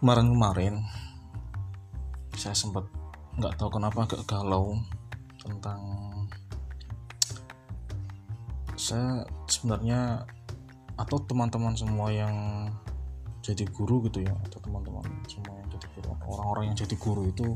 kemarin-kemarin saya sempat nggak tahu kenapa agak galau tentang saya sebenarnya atau teman-teman semua yang jadi guru gitu ya atau teman-teman semua yang jadi guru orang-orang yang jadi guru itu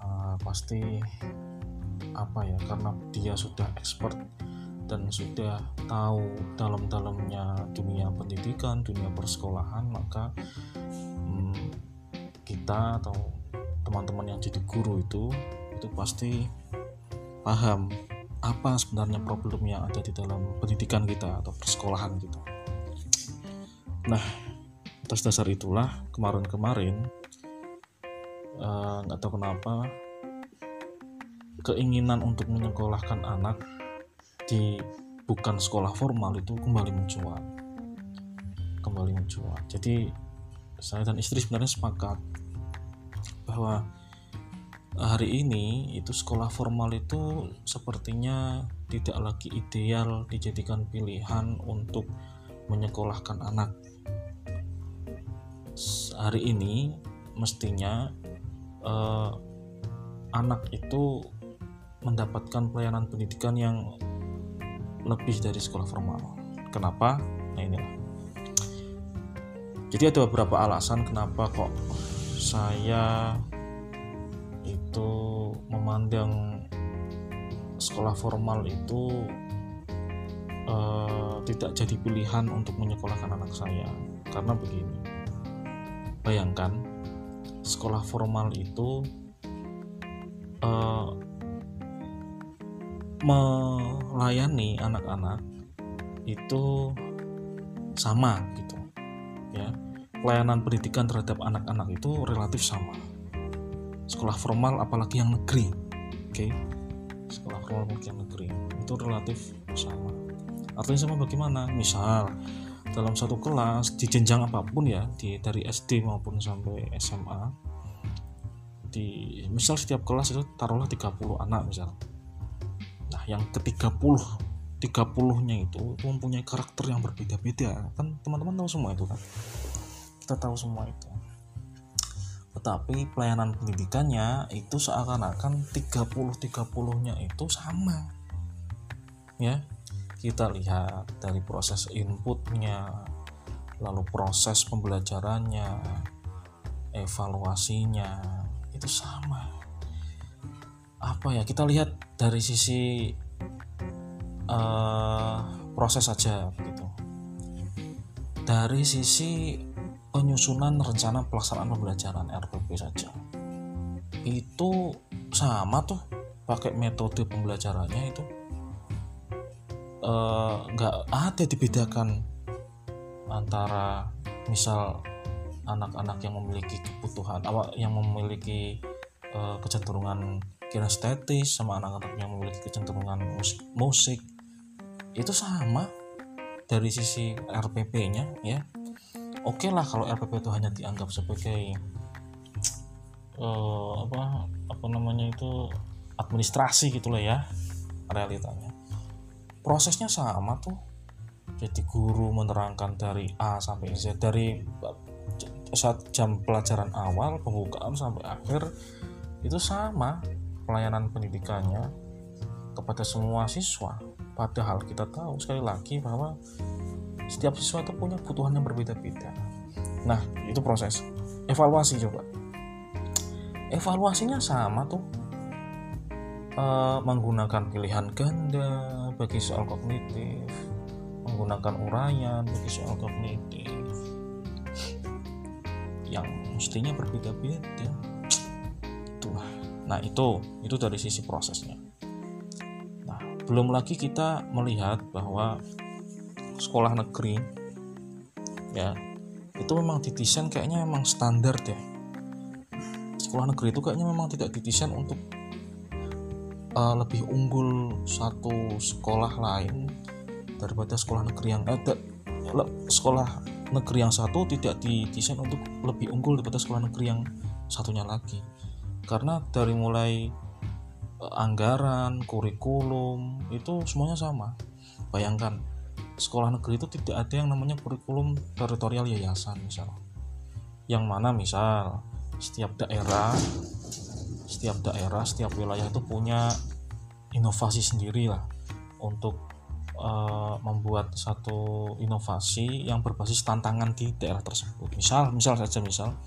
uh, pasti apa ya karena dia sudah expert dan sudah tahu dalam-dalamnya dunia pendidikan, dunia persekolahan, maka kita atau teman-teman yang jadi guru itu itu pasti paham apa sebenarnya problem yang ada di dalam pendidikan kita atau persekolahan kita. Nah, atas dasar itulah kemarin-kemarin eh, nggak uh, tahu kenapa keinginan untuk menyekolahkan anak di bukan sekolah formal itu kembali mencuat kembali mencuat jadi saya dan istri sebenarnya sepakat bahwa hari ini itu sekolah formal itu sepertinya tidak lagi ideal dijadikan pilihan untuk menyekolahkan anak hari ini mestinya eh, anak itu mendapatkan pelayanan pendidikan yang lebih dari sekolah formal. Kenapa? Nah inilah. Jadi ada beberapa alasan kenapa kok saya itu memandang sekolah formal itu uh, tidak jadi pilihan untuk menyekolahkan anak saya. Karena begini, bayangkan sekolah formal itu uh, melayani anak-anak itu sama gitu ya pelayanan pendidikan terhadap anak-anak itu relatif sama sekolah formal apalagi yang negeri oke okay? sekolah formal apalagi yang negeri itu relatif sama artinya sama bagaimana misal dalam satu kelas di jenjang apa pun ya di dari SD maupun sampai SMA di misal setiap kelas itu taruhlah 30 anak misal Nah, yang ke-30 30-nya itu, itu mempunyai karakter yang berbeda-beda. Kan teman-teman tahu semua itu kan. Kita tahu semua itu. Tetapi pelayanan pendidikannya itu seakan-akan 30-30-nya itu sama. Ya. Kita lihat dari proses inputnya, lalu proses pembelajarannya, evaluasinya itu sama apa ya kita lihat dari sisi uh, proses saja begitu dari sisi penyusunan rencana pelaksanaan pembelajaran RPP saja. Itu sama tuh pakai metode pembelajarannya itu. Eh, nggak uh, ada dibedakan antara misal anak-anak yang memiliki kebutuhan awak yang memiliki uh, kecenderungan kinestetis sama anak-anak yang memiliki kecenderungan musik, musik. Itu sama dari sisi RPP-nya ya oke okay lah kalau RPP itu hanya dianggap sebagai uh, apa apa namanya itu administrasi gitulah ya realitanya. Prosesnya sama tuh. Jadi guru menerangkan dari A sampai Z dari saat jam pelajaran awal pembukaan sampai akhir itu sama pelayanan pendidikannya kepada semua siswa. Padahal kita tahu sekali lagi bahwa setiap siswa itu punya kebutuhan yang berbeda-beda. Nah itu proses. Evaluasi coba. Evaluasinya sama tuh. E, menggunakan pilihan ganda bagi soal kognitif. Menggunakan uraian bagi soal kognitif. Yang mestinya berbeda-beda. Nah, itu. Itu dari sisi prosesnya. Nah, belum lagi kita melihat bahwa sekolah negeri ya itu memang didesain kayaknya memang standar ya. Sekolah negeri itu kayaknya memang tidak didesain untuk uh, lebih unggul satu sekolah lain daripada sekolah negeri yang ada eh, sekolah negeri yang satu tidak didesain untuk lebih unggul daripada sekolah negeri yang satunya lagi karena dari mulai eh, anggaran, kurikulum itu semuanya sama. Bayangkan sekolah negeri itu tidak ada yang namanya kurikulum teritorial yayasan misalnya. yang mana misal setiap daerah setiap daerah setiap wilayah itu punya inovasi sendiri lah untuk uh, membuat satu inovasi yang berbasis tantangan di daerah tersebut. Misal misal saja misal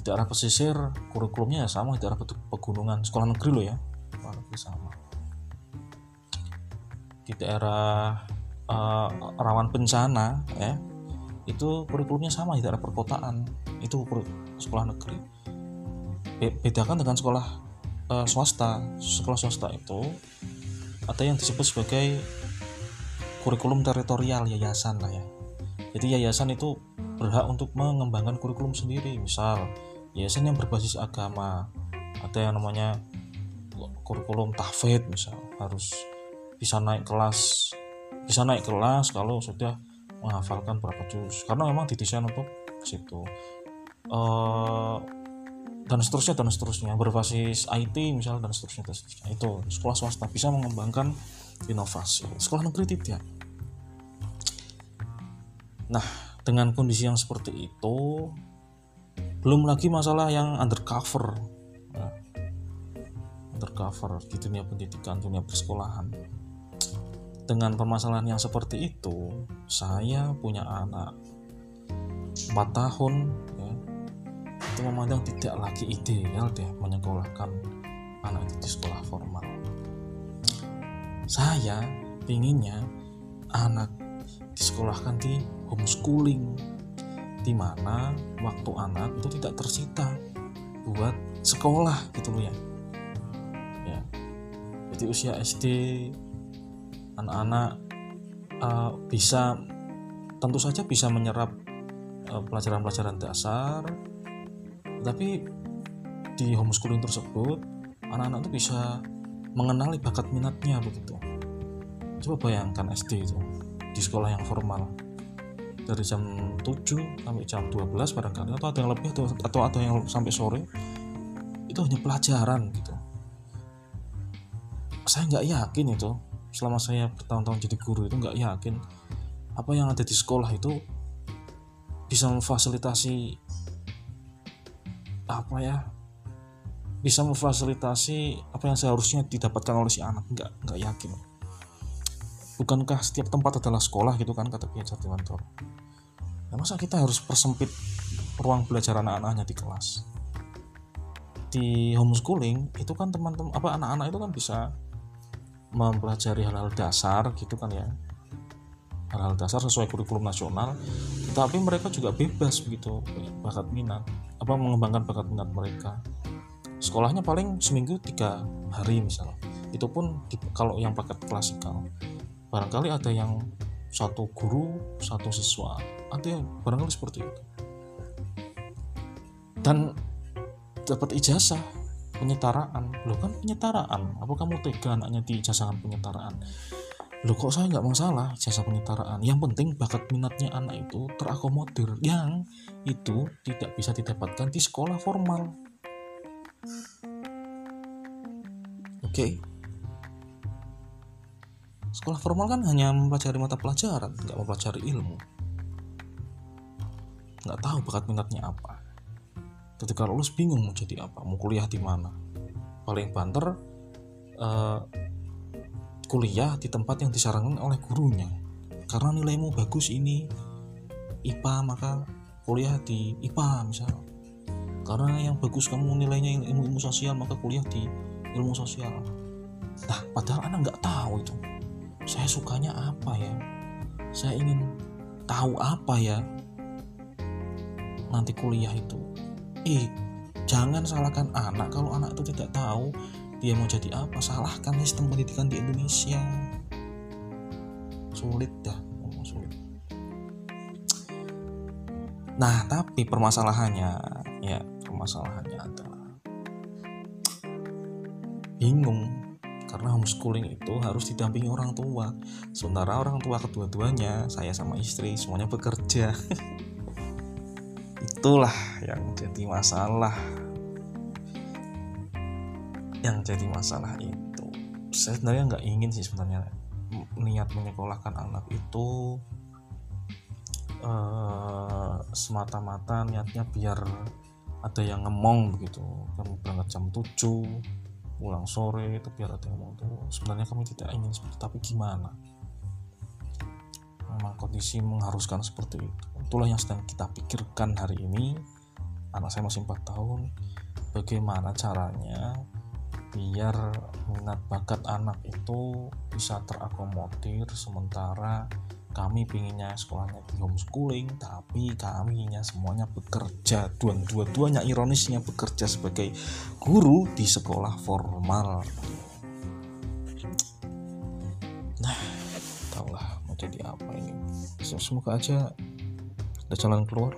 di daerah pesisir kurikulumnya ya sama di daerah pegunungan sekolah negeri loh ya. Sama. Di daerah uh, rawan bencana ya itu kurikulumnya sama di daerah perkotaan. Itu sekolah negeri. Bedakan dengan sekolah uh, swasta. Sekolah swasta itu ada yang disebut sebagai kurikulum teritorial yayasan lah ya. Jadi yayasan itu berhak untuk mengembangkan kurikulum sendiri. Misal yayasan yang berbasis agama. Ada yang namanya kurikulum tahfidz misal. Harus bisa naik kelas bisa naik kelas kalau sudah menghafalkan berapa juz karena memang didesain untuk situ. Uh, dan seterusnya dan seterusnya. Berbasis IT misalnya dan seterusnya, dan seterusnya. itu sekolah swasta bisa mengembangkan inovasi. Sekolah negeri tidak. Nah dengan kondisi yang seperti itu belum lagi masalah yang undercover. Nah, undercover di dunia pendidikan dunia persekolahan dengan permasalahan yang seperti itu saya punya anak 4 tahun itu memandang tidak lagi ideal deh menyekolahkan anak itu di sekolah formal. Saya pinginnya anak disekolahkan di homeschooling di mana waktu anak itu tidak tersita buat sekolah gitu loh ya. Ya. Jadi usia SD anak-anak uh, bisa tentu saja bisa menyerap eh, pelajaran-pelajaran uh, dasar. Tapi di homeschooling tersebut anak-anak itu bisa mengenali bakat minatnya begitu. Coba bayangkan SD itu di sekolah yang formal. Dari jam 7 sampai jam 12 barangkali atau ada yang lebih atau, atau ada yang sampai sore itu hanya pelajaran gitu. Saya nggak yakin itu selama saya bertahun-tahun jadi guru itu nggak yakin apa yang ada di sekolah itu bisa memfasilitasi apa ya? Bisa memfasilitasi apa yang seharusnya didapatkan oleh si anak. Nggak nggak yakin. Bukankah setiap tempat adalah sekolah gitu kan kata Kiai Jatiwanto ya masa kita harus persempit ruang belajar anak-anaknya di kelas? Di homeschooling itu kan teman-teman apa anak-anak itu kan bisa mempelajari hal-hal dasar gitu kan ya. Hal-hal dasar sesuai kurikulum nasional tapi mereka juga bebas begitu bakat minat apa mengembangkan bakat minat mereka. Sekolahnya paling seminggu tiga hari misalnya. Itu pun kalau yang paket klasikal. Barangkali ada yang satu guru satu siswa ada yang barangkali seperti itu. Dan dapat ijazah penyetaraan lo kan penyetaraan apa kamu tega anaknya di ijazahkan penyetaraan Loh kok saya nggak masalah jasa penyetaraan. Yang penting bakat minatnya anak itu terakomodir. Yang itu tidak bisa didapatkan di sekolah formal. Oke. Okay. Sekolah formal kan hanya mempelajari mata pelajaran, nggak mempelajari ilmu. Nggak tahu bakat minatnya apa. Ketika lulus bingung mau jadi apa, mau kuliah di mana. Paling banter, uh, kuliah di tempat yang disarankan oleh gurunya. Karena nilaimu bagus ini IPA maka kuliah di IPA misal. Karena yang bagus kamu nilainya ilmu ilmu sosial maka kuliah di ilmu sosial. Nah padahal anak nggak tahu itu. Saya sukanya apa ya? Saya ingin tahu apa ya? Nanti kuliah itu eh jangan salahkan anak. Kalau anak itu tidak tahu dia mau jadi apa salahkan sistem pendidikan di Indonesia. Sulit dah ngomong sulit. Nah tapi permasalahannya ya permasalahannya adalah bingung. Karena homeschooling itu harus didampingi orang tua. Sementara orang tua kedua-duanya saya sama istri semuanya bekerja itulah yang jadi masalah. Yang jadi masalah itu. Saya sebenarnya nggak ingin sih sebenarnya niat menyekolahkan anak itu uh, semata-mata niatnya biar ada yang ngomong begitu. Kami berangkat jam 7 pulang sore itu biar ada yang ngomong tuh sebenarnya kami tidak ingin seperti tapi gimana kondisi mengharuskan seperti itu. Itulah yang sedang kita pikirkan hari ini. Anak saya masih 4 tahun. Bagaimana caranya biar minat bakat anak itu bisa terakomodir sementara kami pinginnya sekolahnya di homeschooling tapi kami ingin semuanya bekerja dua-duanya ironisnya bekerja sebagai guru di sekolah formal. Nah tahulah mau jadi apa semoga aja ada jalan keluar